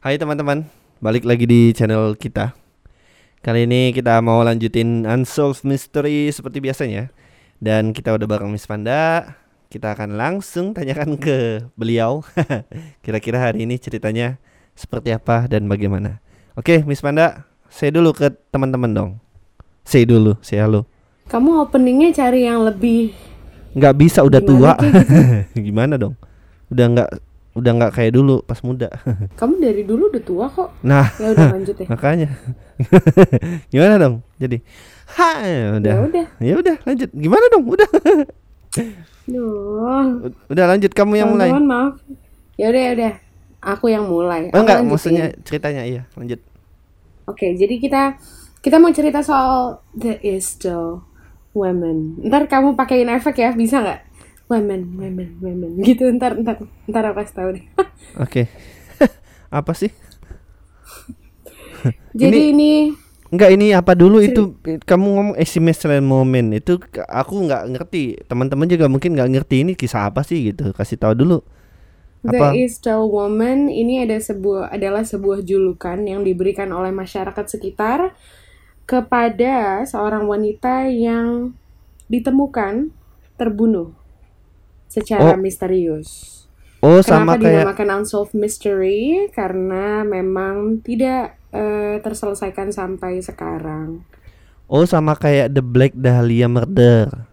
Hai teman-teman, balik lagi di channel kita. Kali ini kita mau lanjutin Unsolved Mystery seperti biasanya. Dan kita udah bareng Miss Panda. Kita akan langsung tanyakan ke beliau. Kira-kira hari ini ceritanya seperti apa dan bagaimana. Oke, Miss Panda, saya dulu ke teman-teman dong. Saya dulu, saya halo. Kamu openingnya cari yang lebih Nggak bisa udah Gimana tua. gitu? Gimana dong? Udah nggak udah nggak kayak dulu pas muda. Kamu dari dulu udah tua kok. Nah, Ya udah lanjut ya. makanya. Gimana dong? Jadi, ha, udah. Ya udah. Ya udah, lanjut. Gimana dong? Udah. Duh. Udah lanjut kamu yang mulai. Teman-teman maaf. Ya udah ya udah. Aku yang mulai. Oh enggak, maksudnya ceritanya iya, lanjut. Oke, jadi kita kita mau cerita soal The Is Still Women. Ntar kamu pakein efek ya, bisa nggak? Women, women, women. Gitu ntar ntar ntar aku kasih tahu deh. Oke. Apa sih? jadi ini, Enggak ini apa dulu? Itu kamu ngomong estimation moment itu aku nggak ngerti. Teman-teman juga mungkin nggak ngerti ini kisah apa sih gitu. Kasih tahu dulu. The apa Is Still Woman. Ini ada sebuah adalah sebuah julukan yang diberikan oleh masyarakat sekitar kepada seorang wanita yang ditemukan terbunuh secara Oh. misterius. oh sama Kenapa kayak dinamakan unsolved mystery? Karena memang tidak eh, terselesaikan sampai sekarang. oh sama kayak the black dahlia murder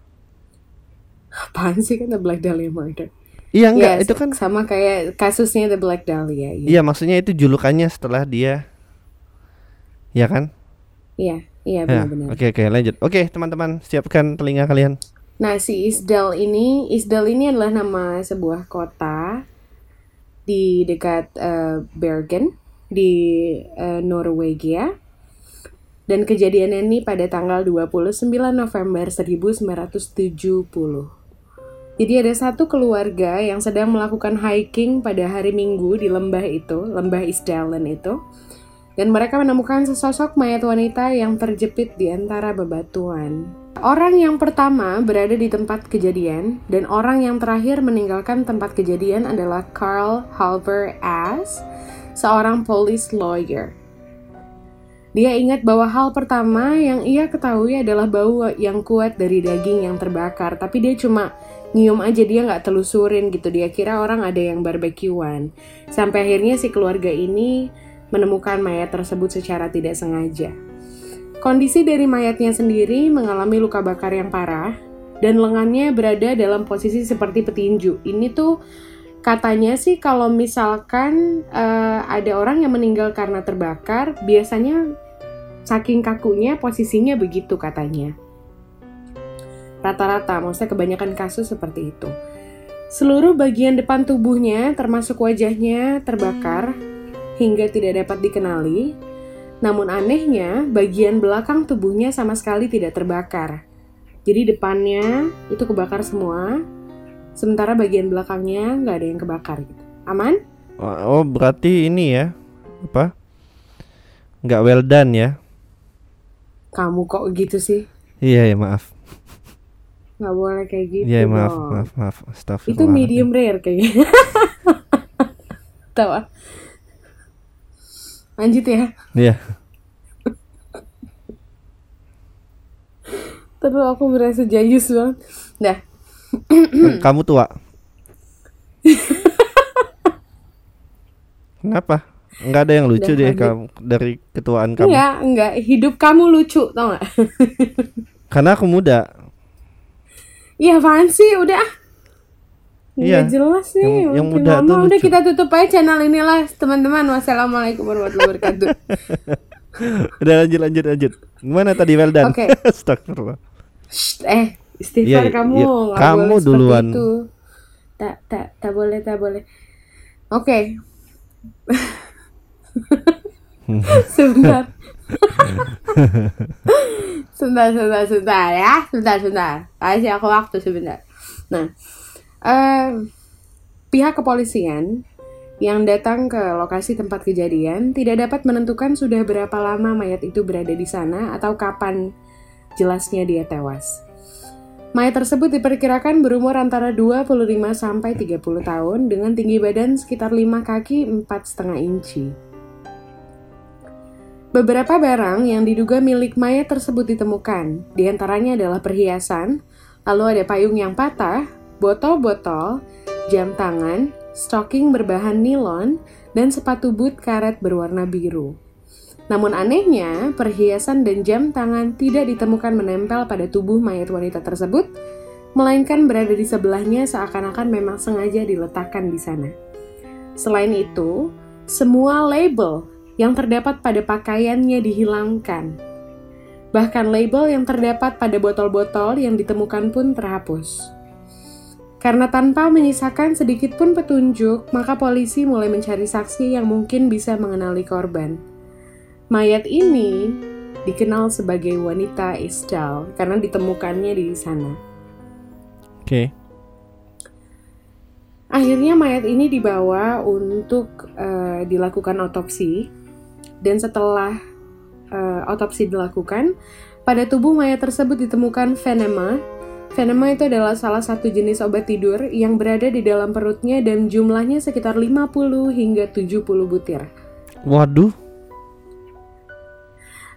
Apaan sih kan The Black Dahlia Murder? iya enggak Ya, itu kan sama kayak kasusnya The Black Dahlia. Iya, iya maksudnya itu julukannya setelah dia ya kan iya, iya Ya, benar-benar. oke oke lanjut oke teman-teman siapkan telinga kalian Nah, si Isdal ini, Isdal ini adalah nama sebuah kota di dekat eh, Bergen di eh, Norwegia. Dan kejadiannya ini pada tanggal 29 November 1970. Jadi ada satu keluarga yang sedang melakukan hiking pada hari Minggu di lembah itu, lembah Isdalen itu. Dan mereka menemukan sesosok mayat wanita yang terjepit di antara bebatuan. Orang yang pertama berada di tempat kejadian dan orang yang terakhir meninggalkan tempat kejadian adalah Carl Halver Ass, seorang police lawyer. Dia ingat bahwa hal pertama yang ia ketahui adalah bau yang kuat dari daging yang terbakar, tapi dia cuma nyium aja dia nggak telusurin gitu. Dia kira orang ada yang barbekyuan. Sampai akhirnya si keluarga ini menemukan mayat tersebut secara tidak sengaja. Kondisi dari mayatnya sendiri mengalami luka bakar yang parah dan lengannya berada dalam posisi seperti petinju. Ini tuh katanya sih kalau misalkan eh, ada orang yang meninggal karena terbakar, biasanya saking kakunya posisinya begitu katanya. Rata-rata, maksudnya kebanyakan kasus seperti itu. Seluruh bagian depan tubuhnya, termasuk wajahnya, terbakar hingga tidak dapat dikenali. Namun anehnya, bagian belakang tubuhnya sama sekali tidak terbakar. Jadi depannya itu kebakar semua, sementara bagian belakangnya nggak ada yang kebakar gitu. Aman? oh, oh, berarti ini ya apa nggak well done ya Kamu kok gitu sih? iya ya maaf Nggak boleh kayak gitu iya maaf dong. maaf maaf Astagfirullah. Itu medium rare kayaknya. Tahu ah. Lanjut ya. iya Terus aku merasa jayus banget. Dah. kamu tua kenapa nggak ada yang lucu deh kamu dari ketuaan kamu Enggak, enggak. Hidup kamu lucu, tau nggak? karena aku muda Iya apaan sih? Udah ah. Iya. Nggak jelas nih. Yang- yang muda tuh Udah kita tutup aja channel inilah teman-teman. Wassalamualaikum warahmatullahi wabarakatuh. udah lanjut lanjut lanjut gimana tadi well done Oke. Astagfirullah Shh, eh, istighfar Iya, kamu. nggak Kamu duluan. itu. Tak, tak, tak boleh, tak boleh. Oke. sebentar. sebentar, sebentar, sebentar ya. Sebentar, sebentar. Kasih aku waktu sebentar. Nah, eh, pihak kepolisian yang datang ke lokasi tempat kejadian tidak dapat menentukan sudah berapa lama mayat itu berada di sana atau kapan jelasnya dia tewas. Mayat tersebut diperkirakan berumur antara 25 sampai 30 tahun dengan tinggi badan sekitar 5 kaki 4,5 inci. Beberapa barang yang diduga milik mayat tersebut ditemukan. Di antaranya adalah perhiasan, lalu ada payung yang patah, botol-botol, jam tangan, stocking berbahan nilon, dan sepatu boot karet berwarna biru. Namun anehnya, perhiasan dan jam tangan tidak ditemukan menempel pada tubuh mayat wanita tersebut, melainkan berada di sebelahnya seakan-akan memang sengaja diletakkan di sana. Selain itu, semua label yang terdapat pada pakaiannya dihilangkan. Bahkan label yang terdapat pada botol-botol yang ditemukan pun terhapus. Karena tanpa menyisakan sedikit pun petunjuk, maka polisi mulai mencari saksi yang mungkin bisa mengenali korban. Mayat ini dikenal sebagai wanita Isdal karena ditemukannya di sana. Oke. Okay. Akhirnya mayat ini dibawa untuk uh, dilakukan otopsi dan setelah uh, otopsi dilakukan, pada tubuh mayat tersebut ditemukan venema Venema itu adalah salah satu jenis obat tidur yang berada di dalam perutnya dan jumlahnya sekitar 50 hingga 70 butir. Waduh.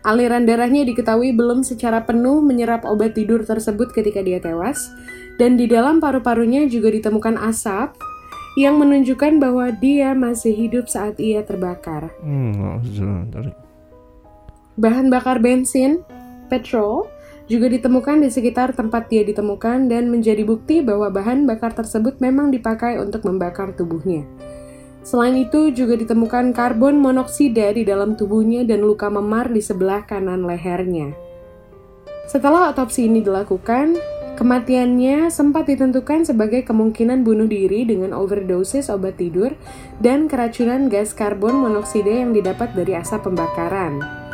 Aliran darahnya diketahui belum secara penuh menyerap obat tidur tersebut ketika dia tewas, dan di dalam paru-parunya juga ditemukan asap yang menunjukkan bahwa dia masih hidup saat ia terbakar. Hmm, Bahan bakar bensin, petrol, juga ditemukan di sekitar tempat dia ditemukan dan menjadi bukti bahwa bahan bakar tersebut memang dipakai untuk membakar tubuhnya. Selain itu, juga ditemukan karbon monoksida di dalam tubuhnya dan luka memar di sebelah kanan lehernya. Setelah otopsi ini dilakukan, kematiannya sempat ditentukan sebagai kemungkinan bunuh diri dengan overdosis obat tidur dan keracunan gas karbon monoksida yang didapat dari asap pembakaran.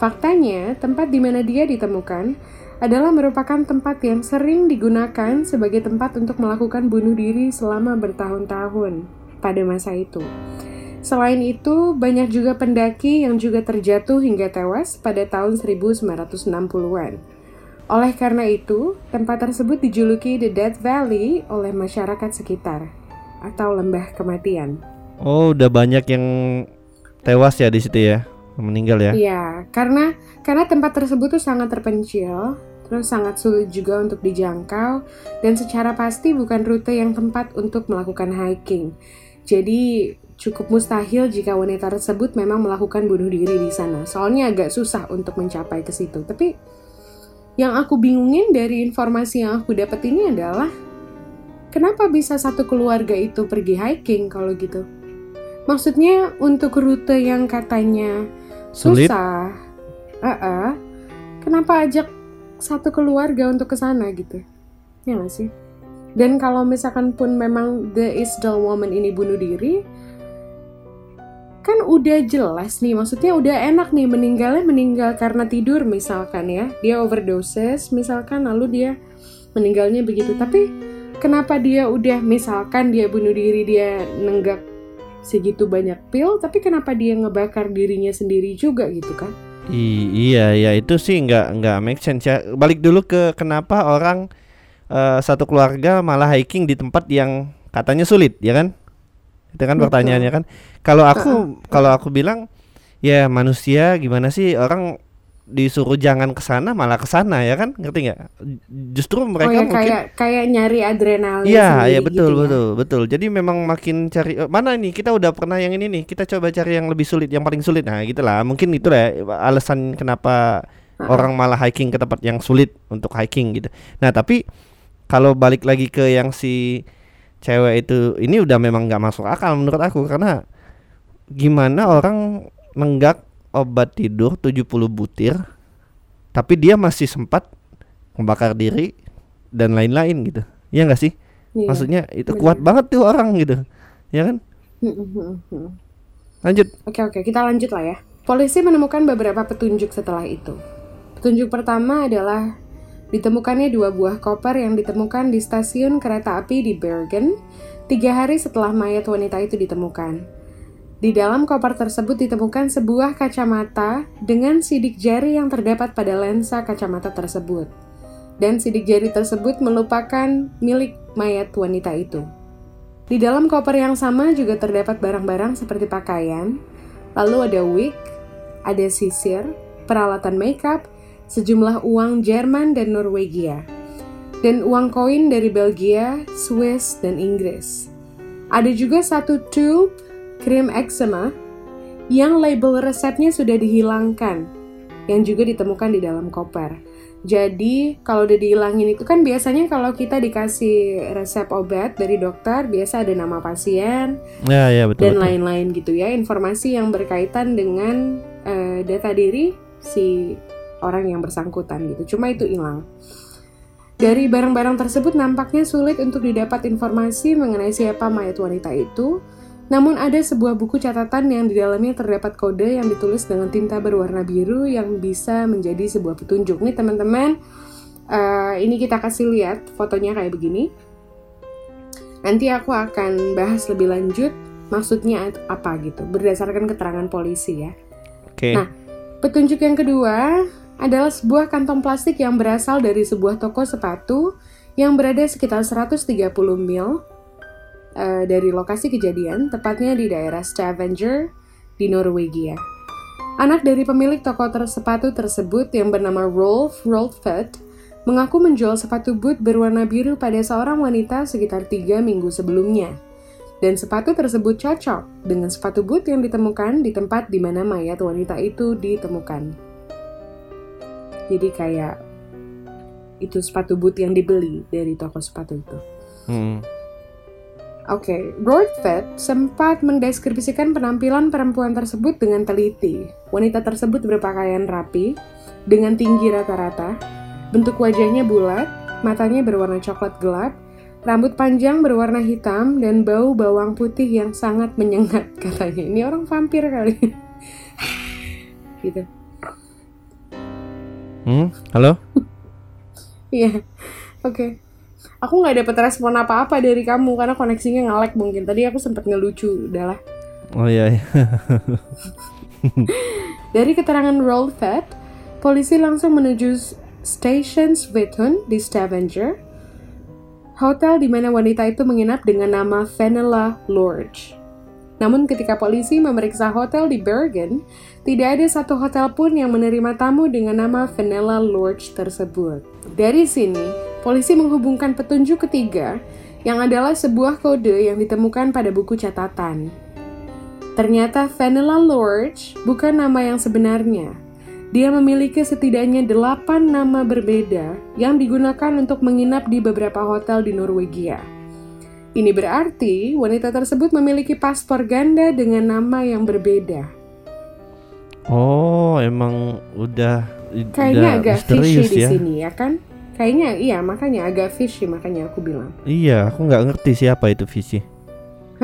Faktanya, tempat di mana dia ditemukan adalah merupakan tempat yang sering digunakan sebagai tempat untuk melakukan bunuh diri selama bertahun-tahun pada masa itu. Selain itu, banyak juga pendaki yang juga terjatuh hingga tewas pada tahun 1960-an. Oleh karena itu, tempat tersebut dijuluki The Death Valley oleh masyarakat sekitar atau lembah kematian. Oh, udah banyak yang tewas ya di situ ya? Meninggal ya? Iya, karena karena tempat tersebut tuh sangat terpencil, terus sangat sulit juga untuk dijangkau dan secara pasti bukan rute yang tempat untuk melakukan hiking. Jadi cukup mustahil jika wanita tersebut memang melakukan bunuh diri di sana. Soalnya agak susah untuk mencapai ke situ. Tapi yang aku bingungin dari informasi yang aku dapat ini adalah kenapa bisa satu keluarga itu pergi hiking kalau gitu? Maksudnya untuk rute yang katanya Sulit. susah. Uh -uh. Kenapa ajak satu keluarga untuk ke sana gitu? Ya gak sih? Dan kalau misalkan pun memang the Isdal woman ini bunuh diri, kan udah jelas nih, maksudnya udah enak nih meninggalnya meninggal karena tidur misalkan ya, dia overdoses misalkan lalu dia meninggalnya begitu. Tapi kenapa dia udah misalkan dia bunuh diri dia nenggak segitu banyak pil tapi kenapa dia ngebakar dirinya sendiri juga gitu kan? I iya ya itu sih nggak nggak make sense ya. Balik dulu ke kenapa orang uh, satu keluarga malah hiking di tempat yang katanya sulit ya kan? Itu kan Betul. pertanyaannya kan. Kalau aku kalau aku bilang ya manusia gimana sih? Orang disuruh jangan ke sana malah ke sana ya kan? Ngerti nggak? Justru mereka oh ya, mungkin kayak kayak nyari adrenalin iya iya betul gitu betul ya? betul jadi memang makin cari oh, mana nih kita udah pernah yang ini nih kita coba cari yang lebih sulit yang paling sulit. Nah gitulah mungkin itu lah alasan kenapa uh-huh. orang malah hiking ke tempat yang sulit untuk hiking gitu. Nah tapi kalau balik lagi ke yang si cewek itu ini udah memang nggak masuk akal menurut aku. Karena gimana orang nenggak obat tidur 70 butir tapi dia masih sempat membakar diri dan lain-lain gitu. Ya enggak sih? Iya, Maksudnya itu bener. kuat banget tuh orang gitu. Ya kan? Lanjut. Oke oke, kita lanjut lah ya. Polisi menemukan beberapa petunjuk setelah itu. Petunjuk pertama adalah ditemukannya dua buah koper yang ditemukan di stasiun kereta api di Bergen tiga hari setelah mayat wanita itu ditemukan. Di dalam koper tersebut ditemukan sebuah kacamata dengan sidik jari yang terdapat pada lensa kacamata tersebut. Dan sidik jari tersebut melupakan milik mayat wanita itu. Di dalam koper yang sama juga terdapat barang-barang seperti pakaian, lalu ada wig, ada sisir, peralatan makeup, sejumlah uang Jerman dan Norwegia, dan uang koin dari Belgia, Swiss, dan Inggris. Ada juga satu tube krim eczema yang label resepnya sudah dihilangkan, yang juga ditemukan di dalam koper. Jadi kalau udah dihilangin itu kan biasanya kalau kita dikasih resep obat dari dokter biasa ada nama pasien Ya, ya betul. dan lain-lain gitu ya informasi yang berkaitan dengan eh, data diri si orang yang bersangkutan gitu. Cuma itu hilang. Dari barang-barang tersebut nampaknya sulit untuk didapat informasi mengenai siapa mayat wanita itu. Namun ada sebuah buku catatan yang di dalamnya terdapat kode yang ditulis dengan tinta berwarna biru yang bisa menjadi sebuah petunjuk. Nih teman-teman, eh, ini kita kasih lihat fotonya kayak begini. Nanti aku akan bahas lebih lanjut maksudnya apa gitu berdasarkan keterangan polisi ya. Oke. Nah, Petunjuk yang kedua adalah sebuah kantong plastik yang berasal dari sebuah toko sepatu yang berada sekitar 130 mil eh, dari lokasi kejadian, tepatnya di daerah Stavanger di Norwegia. Anak dari pemilik toko ter sepatu tersebut yang bernama Rolf Rolfet mengaku menjual sepatu boot berwarna biru pada seorang wanita sekitar tiga minggu sebelumnya. Dan sepatu tersebut cocok dengan sepatu boot yang ditemukan di tempat di mana mayat wanita itu ditemukan. Jadi kayak itu sepatu boot yang dibeli dari toko sepatu itu. Hmm. Oke, Rothfeld sempat mendeskripsikan penampilan perempuan tersebut dengan teliti. Wanita tersebut berpakaian rapi, dengan tinggi rata-rata, bentuk wajahnya bulat, matanya berwarna coklat gelap, rambut panjang berwarna hitam, dan bau bawang putih yang sangat menyengat katanya. Ini orang vampir kali. gitu. Hmm? Halo? Iya, oke. Aku nggak dapet respon apa-apa dari kamu karena koneksinya nge-lag mungkin. Tadi aku sempat ngelucu, udahlah. Oh iya. iya. Dari keterangan Rolfet, polisi langsung menuju Station Svethun di Stavanger, hotel di mana wanita itu menginap dengan nama Fenella Lodge. Namun ketika polisi memeriksa hotel di Bergen, tidak ada satu hotel pun yang menerima tamu dengan nama Fenella Lodge tersebut. Dari sini, polisi menghubungkan petunjuk ketiga yang adalah sebuah kode yang ditemukan pada buku catatan. Ternyata Vanilla Lodge bukan nama yang sebenarnya. Dia memiliki setidaknya delapan nama berbeda yang digunakan untuk menginap di beberapa hotel di Norwegia. Ini berarti wanita tersebut memiliki paspor ganda dengan nama yang berbeda. Oh, emang udah Kayaknya udah agak fishy misterius di ya. sini ya kan? Kayaknya iya makanya agak fishy makanya aku bilang. Iya, aku nggak ngerti siapa itu.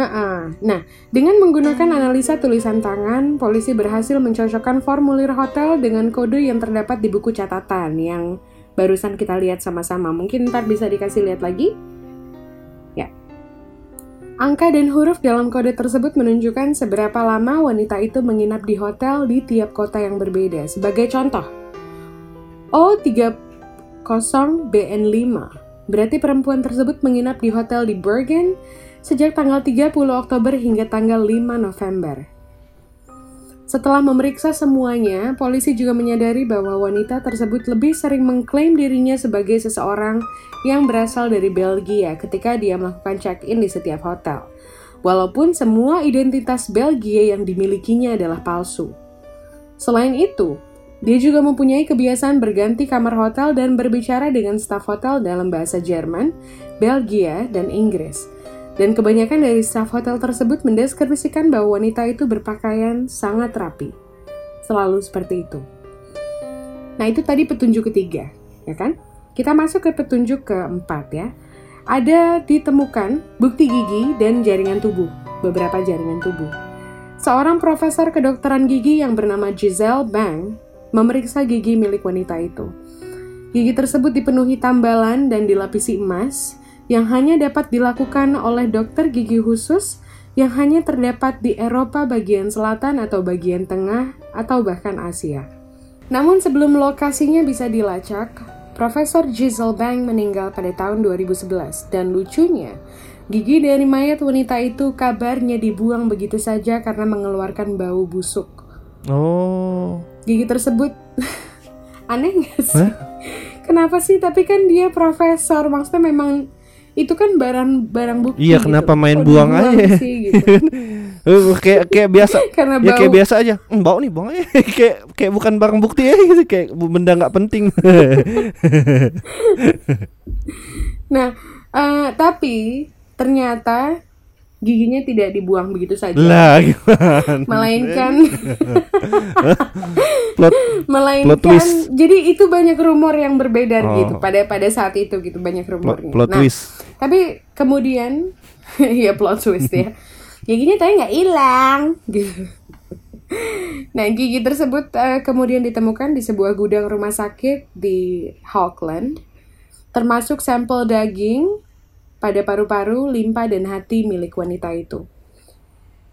Ha-ha. Nah, dengan menggunakan analisa tulisan tangan, polisi berhasil mencocokkan formulir hotel dengan kode yang terdapat di buku catatan yang barusan kita lihat sama-sama. Mungkin ntar bisa dikasih lihat lagi? Ya. Angka dan huruf dalam kode tersebut menunjukkan seberapa lama wanita itu menginap di hotel di tiap kota yang berbeda. Sebagai contoh, O30BN5 berarti perempuan tersebut menginap di hotel di Bergen sejak tanggal 30 Oktober hingga tanggal 5 November. Setelah memeriksa semuanya, polisi juga menyadari bahwa wanita tersebut lebih sering mengklaim dirinya sebagai seseorang yang berasal dari Belgia ketika dia melakukan check-in di setiap hotel. Walaupun semua identitas Belgia yang dimilikinya adalah palsu. Selain itu, dia juga mempunyai kebiasaan berganti kamar hotel dan berbicara dengan staf hotel dalam bahasa Jerman, Belgia, dan Inggris. Dan kebanyakan dari staf hotel tersebut mendeskripsikan bahwa wanita itu berpakaian sangat rapi. Selalu seperti itu. Nah itu tadi petunjuk ketiga, ya kan? Kita masuk ke petunjuk keempat ya. Ada ditemukan bukti gigi dan jaringan tubuh, beberapa jaringan tubuh. Seorang profesor kedokteran gigi yang bernama Giselle Bang memeriksa gigi milik wanita itu. Gigi tersebut dipenuhi tambalan dan dilapisi emas, yang hanya dapat dilakukan oleh dokter gigi khusus yang hanya terdapat di Eropa bagian selatan atau bagian tengah atau bahkan Asia. Namun sebelum lokasinya bisa dilacak, Profesor Giselle Bang meninggal pada tahun 2011 dan lucunya, gigi dari mayat wanita itu kabarnya dibuang begitu saja karena mengeluarkan bau busuk. Oh. Gigi tersebut aneh nggak sih? Hah? Kenapa sih? Tapi kan dia profesor, maksudnya memang itu kan barang barang bukti. Iya, gitu. kenapa main buang dibuang aja? sih, gitu. Eh, kayak kayak biasa. Karena ya bau. kayak biasa aja. Hmm, bau nih, buang aja. kayak kayak bukan barang bukti ya gitu, kayak benda nggak penting. Nah, eh, tapi ternyata giginya tidak dibuang begitu saja. lah melainkan Plot melainkan twist. jadi itu banyak rumor yang berbeda Oh. gitu pada pada saat itu gitu banyak plot, rumornya. plot nah, twist. tapi kemudian ya plot twist ya. Giginya tadi nggak hilang gitu. Nah, gigi tersebut eh, kemudian ditemukan di sebuah gudang rumah sakit di Auckland, termasuk sampel daging pada paru-paru, limpa, dan hati milik wanita itu.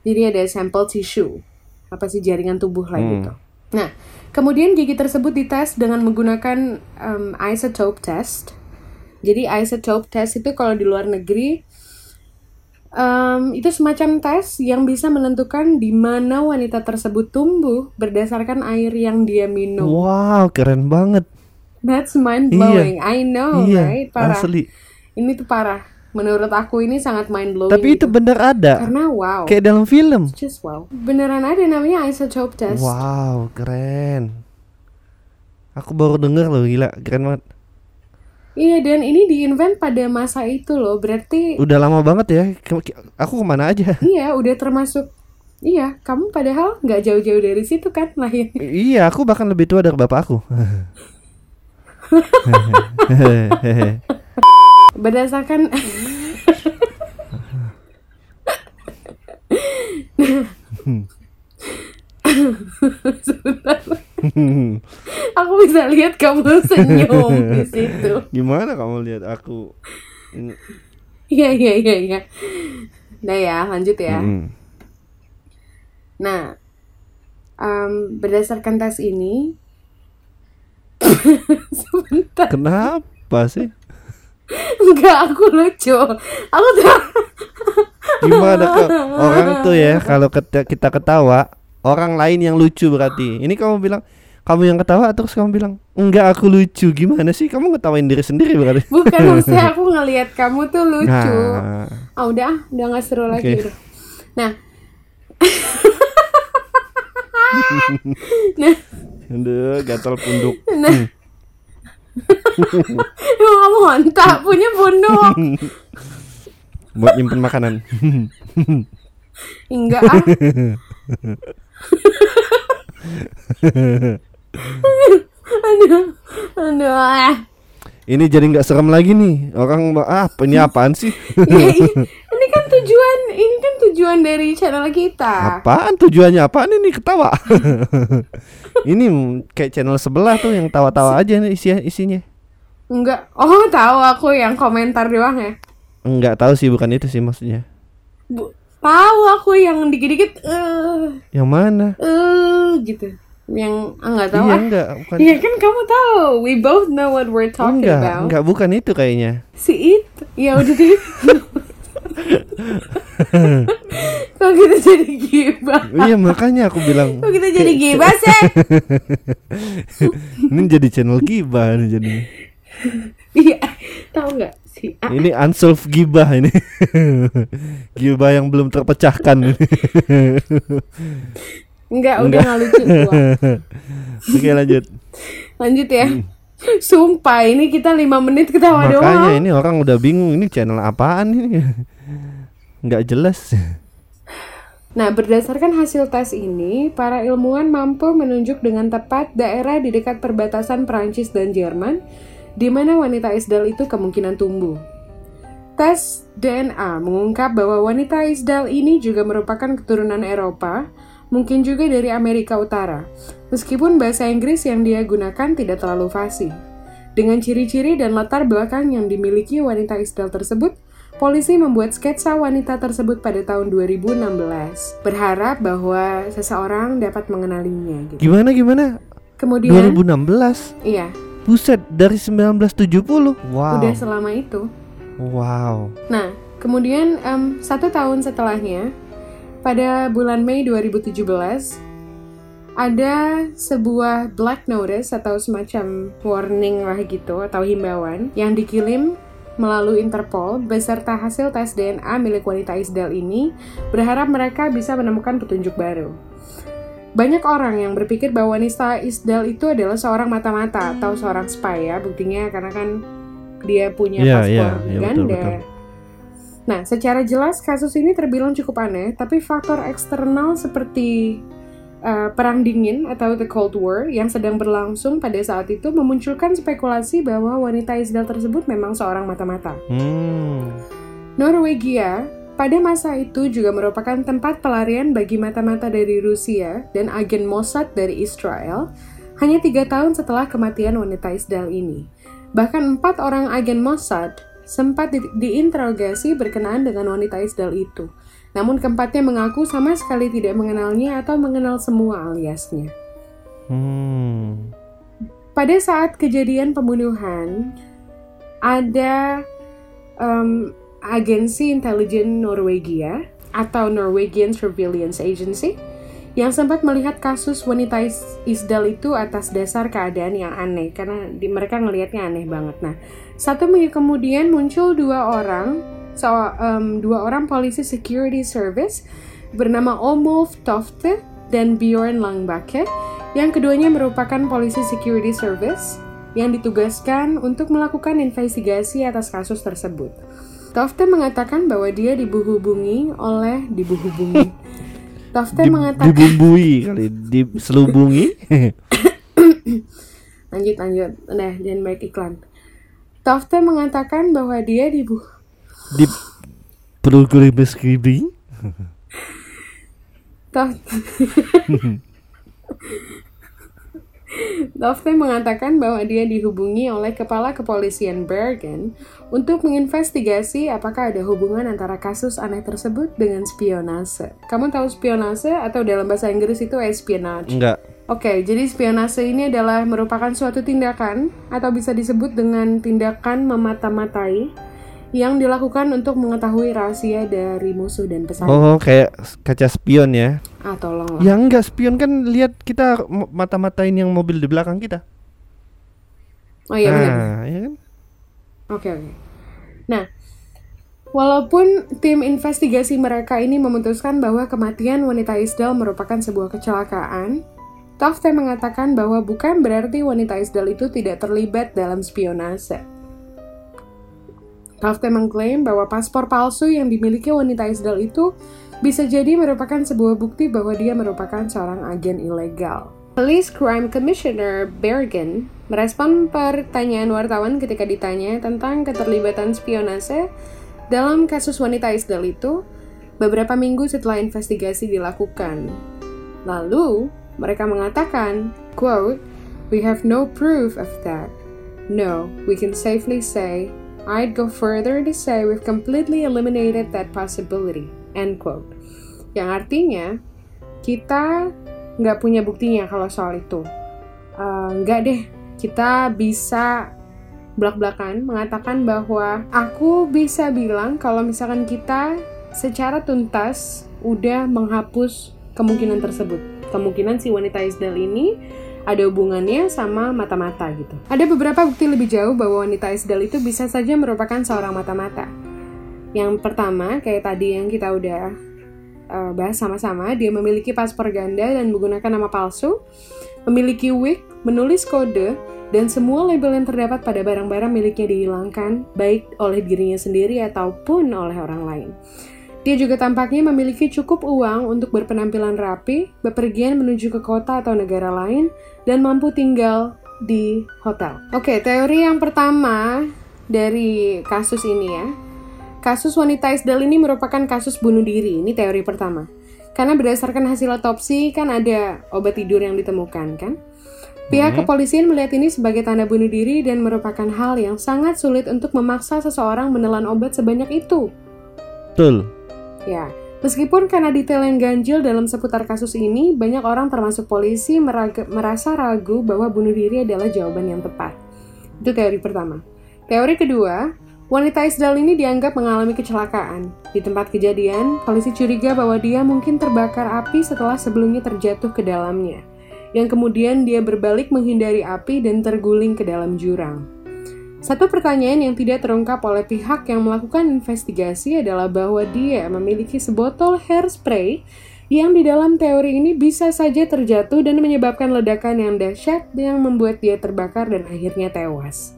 Jadi ada sampel tisu, apa sih jaringan tubuh lah Hmm. gitu. Nah, kemudian gigi tersebut dites dengan menggunakan em, isotope test. Jadi isotope test itu kalau di luar negeri em, itu semacam tes yang bisa menentukan di mana wanita tersebut tumbuh berdasarkan air yang dia minum. Wow, keren banget. That's mind blowing. I know, iya, right? Parah. asli. Ini tuh parah. Menurut aku ini sangat mind blowing. Tapi itu bener ada. karena wow. Kayak dalam film. Just wow. Beneran ada namanya isotope test. Wow, keren. Aku baru denger loh, gila, keren banget. Iya dan ini diinvent pada masa itu loh. Berarti Udah lama banget ya. Aku ke mana aja? iya udah termasuk Iya, kamu padahal nggak jauh-jauh dari situ kan lahir. iya, aku bahkan lebih tua dari bapak aku. Berdasarkan Sebentar. Aku bisa lihat kamu senyum di situ. Gimana kamu lihat aku? Iya iya iya iya. Nah ya lanjut ya. Mm-mm. Nah em, berdasarkan tes ini, sebentar. Kenapa sih? Enggak, aku lucu. Aku tuh Gimana kok orang tuh ya kalau kita ketawa orang lain yang lucu berarti. Ini kamu bilang kamu yang ketawa terus kamu bilang enggak aku lucu. Gimana sih kamu ngetawain diri sendiri berarti? bukan maksudnya aku ngelihat kamu tuh lucu. Nah, Ah udah, ah, udah nggak seru lagi. Oke. udah. Nah, nah, aduh gatal punduk. nah. Emang kamu hontak punya punduk? Buat nyimpen makanan. Enggak ah. aduh, aduh. ah. Ini jadi nggak serem lagi nih. Orang ah ini apaan sih? Ya, ini kan tujuan, ini kan tujuan dari channel kita. Apaan tujuannya apaan ini ketawa? Ini kayak channel sebelah tuh yang tawa-tawa aja nih isi isinya. Enggak. Oh, tahu aku yang komentar doang ya. Enggak tahu sih bukan itu sih maksudnya. Bu, tahu aku yang dikit-dikit eh Yang mana? eh gitu. Yang ah, enggak tahu iya ah. enggak, bukan. Iya kan kamu tahu. We both know what we're talking enggak, about. enggak bukan itu kayaknya. Si itu. Ya udah deh. Kok kita jadi gibah? iya makanya aku bilang Kok kita jadi gibah sih? ini jadi channel gibah nih jadi. Iya, tahu nggak si A? Ini unsolved gibah ini. gibah yang belum terpecahkan ini. Enggak, udah nggak lucu. Oke lanjut. Lanjut ya. Sumpah ini kita lima menit ketawa Makanya doang. ini orang udah bingung ini channel apaan ini. Nggak jelas. Nah, berdasarkan hasil tes ini, para ilmuwan mampu menunjuk dengan tepat daerah di dekat perbatasan Prancis dan Jerman di mana wanita Isdal itu kemungkinan tumbuh. Tes DNA mengungkap bahwa wanita Isdal ini juga merupakan keturunan Eropa, mungkin juga dari Amerika Utara, meskipun bahasa Inggris yang dia gunakan tidak terlalu fasih. Dengan ciri-ciri dan latar belakang yang dimiliki wanita Isdal tersebut, polisi membuat sketsa wanita tersebut pada tahun 2016, berharap bahwa seseorang dapat mengenalinya. Gitu. Gimana gimana? Kemudian, 2016. iya, Buset dari 1970. Wow. udah selama itu. Wow. Nah, kemudian em, satu tahun setelahnya, pada bulan Mei 2017, ada sebuah black notice atau semacam warning lah gitu atau himbauan yang dikirim melalui Interpol beserta hasil tes DNA milik wanita Isdal ini berharap mereka bisa menemukan petunjuk baru. Banyak orang yang berpikir bahwa wanita Isdal itu adalah seorang mata-mata atau seorang spy ya, buktinya karena kan dia punya Iya, paspor iya, ganda. betul, betul. Nah, secara jelas kasus ini terbilang cukup aneh, tapi faktor eksternal seperti uh, perang dingin atau the Cold War yang sedang berlangsung pada saat itu memunculkan spekulasi bahwa wanita Isdal tersebut memang seorang mata-mata. Hmm. Norwegia pada masa itu juga merupakan tempat pelarian bagi mata-mata dari Rusia dan agen Mossad dari Israel hanya tiga tahun setelah kematian wanita Isdal ini. Bahkan empat orang agen Mossad sempat di- diinterogasi berkenaan dengan wanita Isdal itu. Namun keempatnya mengaku sama sekali tidak mengenalnya atau mengenal semua aliasnya. Hmm. Pada saat kejadian pembunuhan, ada em, agensi intelijen Norwegia atau Norwegian Surveillance Agency yang sempat melihat kasus wanita Is- Isdal itu atas dasar keadaan yang aneh karena di, mereka ngelihatnya aneh banget. Nah, satu minggu kemudian muncul dua orang, so, em, dua orang polisi security service bernama Omolf Tofte dan Bjorn Langbake yang keduanya merupakan polisi security service yang ditugaskan untuk melakukan investigasi atas kasus tersebut. Tofte mengatakan bahwa dia dibuhubungi oleh dibuhubungi. Tofte Di- mengatakan dibumbui kali, diselubungi. lanjut lanjut, nah jangan baik iklan. Tofte mengatakan bahwa dia dibu di program skribi. Tof- Tofte mengatakan bahwa dia dihubungi oleh kepala kepolisian Bergen untuk menginvestigasi apakah ada hubungan antara kasus aneh tersebut dengan spionase. Kamu tahu spionase atau dalam bahasa Inggris itu espionage? Enggak. Oke, jadi spionase ini adalah merupakan suatu tindakan atau bisa disebut dengan tindakan memata-matai yang dilakukan untuk mengetahui rahasia dari musuh dan pesaing. Oh, kayak kaca spion ya. Ah, tolong lah. Ya enggak spion kan lihat kita mata-matain yang mobil di belakang kita. Oh iya benar. Nah, ya kan? Oke oke. Nah, walaupun tim investigasi mereka ini memutuskan bahwa kematian wanita Isdal merupakan sebuah kecelakaan, Tofte mengatakan bahwa bukan berarti wanita Isdal itu tidak terlibat dalam spionase. Tofte mengklaim bahwa paspor palsu yang dimiliki wanita Isdal itu bisa jadi merupakan sebuah bukti bahwa dia merupakan seorang agen ilegal. Police Crime Commissioner Bergen merespon pertanyaan wartawan ketika ditanya tentang keterlibatan spionase dalam kasus wanita Isdal itu beberapa minggu setelah investigasi dilakukan. Lalu, mereka mengatakan, quote, We have no proof of that. No, we can safely say, I'd go further to say we've completely eliminated that possibility. End quote. Yang artinya, kita nggak punya buktinya kalau soal itu. Eh, nggak deh, kita bisa belak-belakan mengatakan bahwa aku bisa bilang kalau misalkan kita secara tuntas udah menghapus kemungkinan tersebut. Kemungkinan si wanita Isdal ini ada hubungannya sama mata-mata gitu. Ada beberapa bukti lebih jauh bahwa wanita Isdal itu bisa saja merupakan seorang mata-mata. Yang pertama, kayak tadi yang kita udah uh, bahas sama-sama, dia memiliki paspor ganda dan menggunakan nama palsu, memiliki wig, menulis kode, dan semua label yang terdapat pada barang-barang miliknya dihilangkan, baik oleh dirinya sendiri ataupun oleh orang lain. Dia juga tampaknya memiliki cukup uang untuk berpenampilan rapi, bepergian menuju ke kota atau negara lain, dan mampu tinggal di hotel. Oke, teori yang pertama dari kasus ini ya. Kasus wanita Isdal ini merupakan kasus bunuh diri. Ini teori pertama. Karena berdasarkan hasil otopsi kan ada obat tidur yang ditemukan kan? Pihak kepolisian melihat ini sebagai tanda bunuh diri dan merupakan hal yang sangat sulit untuk memaksa seseorang menelan obat sebanyak itu. Betul. Ya, meskipun karena detail yang ganjil dalam seputar kasus ini, banyak orang termasuk polisi meraga- merasa ragu bahwa bunuh diri adalah jawaban yang tepat. Itu teori pertama. Teori kedua, wanita Isdal ini dianggap mengalami kecelakaan. Di tempat kejadian, polisi curiga bahwa dia mungkin terbakar api setelah sebelumnya terjatuh ke dalamnya. yang kemudian dia berbalik menghindari api dan terguling ke dalam jurang. Satu pertanyaan yang tidak terungkap oleh pihak yang melakukan investigasi adalah bahwa dia memiliki sebotol hairspray yang di dalam teori ini bisa saja terjatuh dan menyebabkan ledakan yang dahsyat yang membuat dia terbakar dan akhirnya tewas.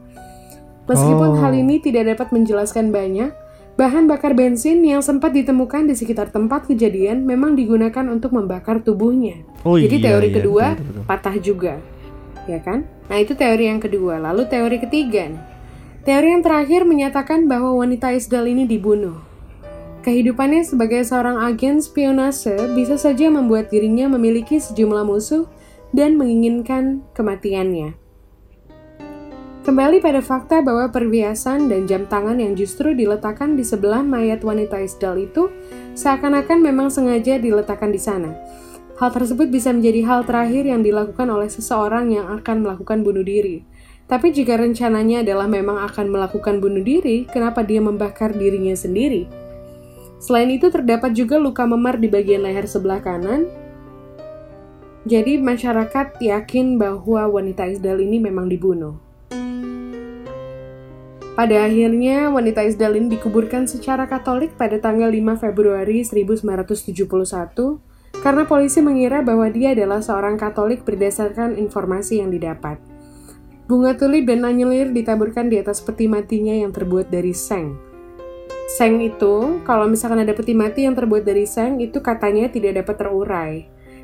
Meskipun Oh. hal ini tidak dapat menjelaskan banyak, bahan bakar bensin yang sempat ditemukan di sekitar tempat kejadian memang digunakan untuk membakar tubuhnya. Oh Jadi iya, teori iya, kedua betul, betul, patah juga, ya kan? Nah itu teori yang kedua. Lalu teori ketiga nih. Teori yang terakhir menyatakan bahwa wanita Isdal ini dibunuh. Kehidupannya sebagai seorang agen spionase bisa saja membuat dirinya memiliki sejumlah musuh dan menginginkan kematiannya. Kembali pada fakta bahwa perhiasan dan jam tangan yang justru diletakkan di sebelah mayat wanita Isdal itu seakan-akan memang sengaja diletakkan di sana. Hal tersebut bisa menjadi hal terakhir yang dilakukan oleh seseorang yang akan melakukan bunuh diri. Tapi jika rencananya adalah memang akan melakukan bunuh diri, kenapa dia membakar dirinya sendiri? Selain itu terdapat juga luka memar di bagian leher sebelah kanan. Jadi masyarakat yakin bahwa wanita Isdal ini memang dibunuh. Pada akhirnya, wanita Isdal ini dikuburkan secara katolik pada tanggal 5 Februari 1971 karena polisi mengira bahwa dia adalah seorang katolik berdasarkan informasi yang didapat. Bunga tulip dan anyelir ditaburkan di atas peti matinya yang terbuat dari seng. Seng itu, kalau misalkan ada peti mati yang terbuat dari seng, itu katanya tidak dapat terurai.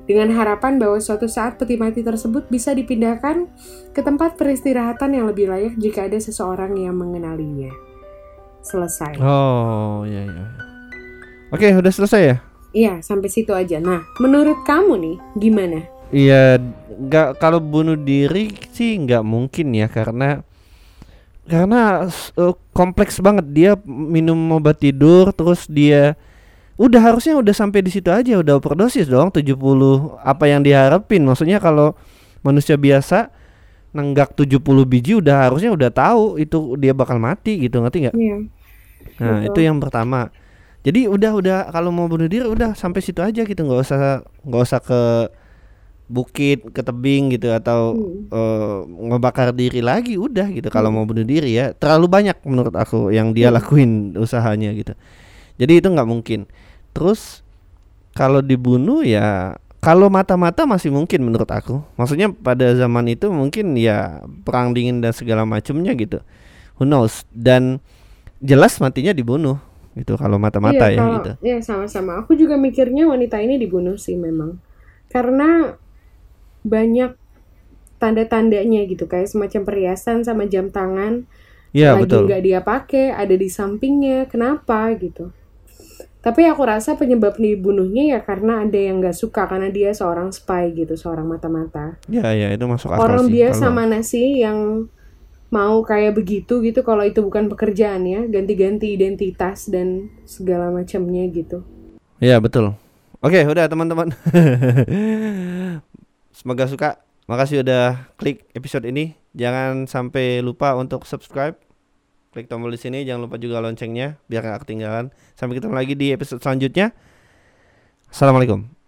Dengan harapan bahwa suatu saat peti mati tersebut bisa dipindahkan ke tempat peristirahatan yang lebih layak jika ada seseorang yang mengenalinya. Selesai. Oh iya iya. Oke udah selesai ya? Iya, sampai situ aja. Nah, menurut kamu nih, gimana? Iya nggak kalau bunuh diri sih nggak mungkin ya karena karena eh, kompleks banget dia minum obat tidur terus dia udah harusnya udah sampai di situ aja udah overdosis dong 70 apa yang diharapin maksudnya kalau manusia biasa nenggak 70 biji udah harusnya udah tahu itu dia bakal mati gitu ngerti nggak? Iya. Nah Betul. itu yang pertama. Jadi udah udah kalau mau bunuh diri udah sampai situ aja gitu nggak usah nggak usah ke bukit ke tebing gitu atau Hmm. eh, ngebakar diri lagi udah gitu kalau mau bunuh diri ya terlalu banyak menurut aku yang dia Hmm. lakuin usahanya gitu. Jadi itu nggak mungkin. Terus kalau dibunuh ya kalau mata-mata masih mungkin menurut aku. Maksudnya pada zaman itu mungkin ya perang dingin dan segala macamnya gitu. Who knows? Dan jelas matinya dibunuh gitu kalau mata-mata iya, ya kalau- gitu. Iya, sama-sama. Aku juga mikirnya wanita ini dibunuh sih memang. Karena banyak tanda-tandanya gitu kayak semacam perhiasan sama jam tangan Iya lagi betul. nggak dia pakai ada di sampingnya kenapa gitu tapi aku rasa penyebab dibunuhnya ya karena ada yang nggak suka karena dia seorang spy gitu seorang mata-mata Ya ya itu masuk akal orang sih. biasa kalau- mana sih yang mau kayak begitu gitu kalau itu bukan pekerjaannya ganti-ganti identitas dan segala macamnya gitu Iya betul. Oke udah teman-teman. Semoga suka. Makasih udah klik episode ini. Jangan sampai lupa untuk subscribe. Klik tombol di sini. Jangan lupa juga loncengnya biar gak ketinggalan. Sampai ketemu lagi di episode selanjutnya. Assalamualaikum.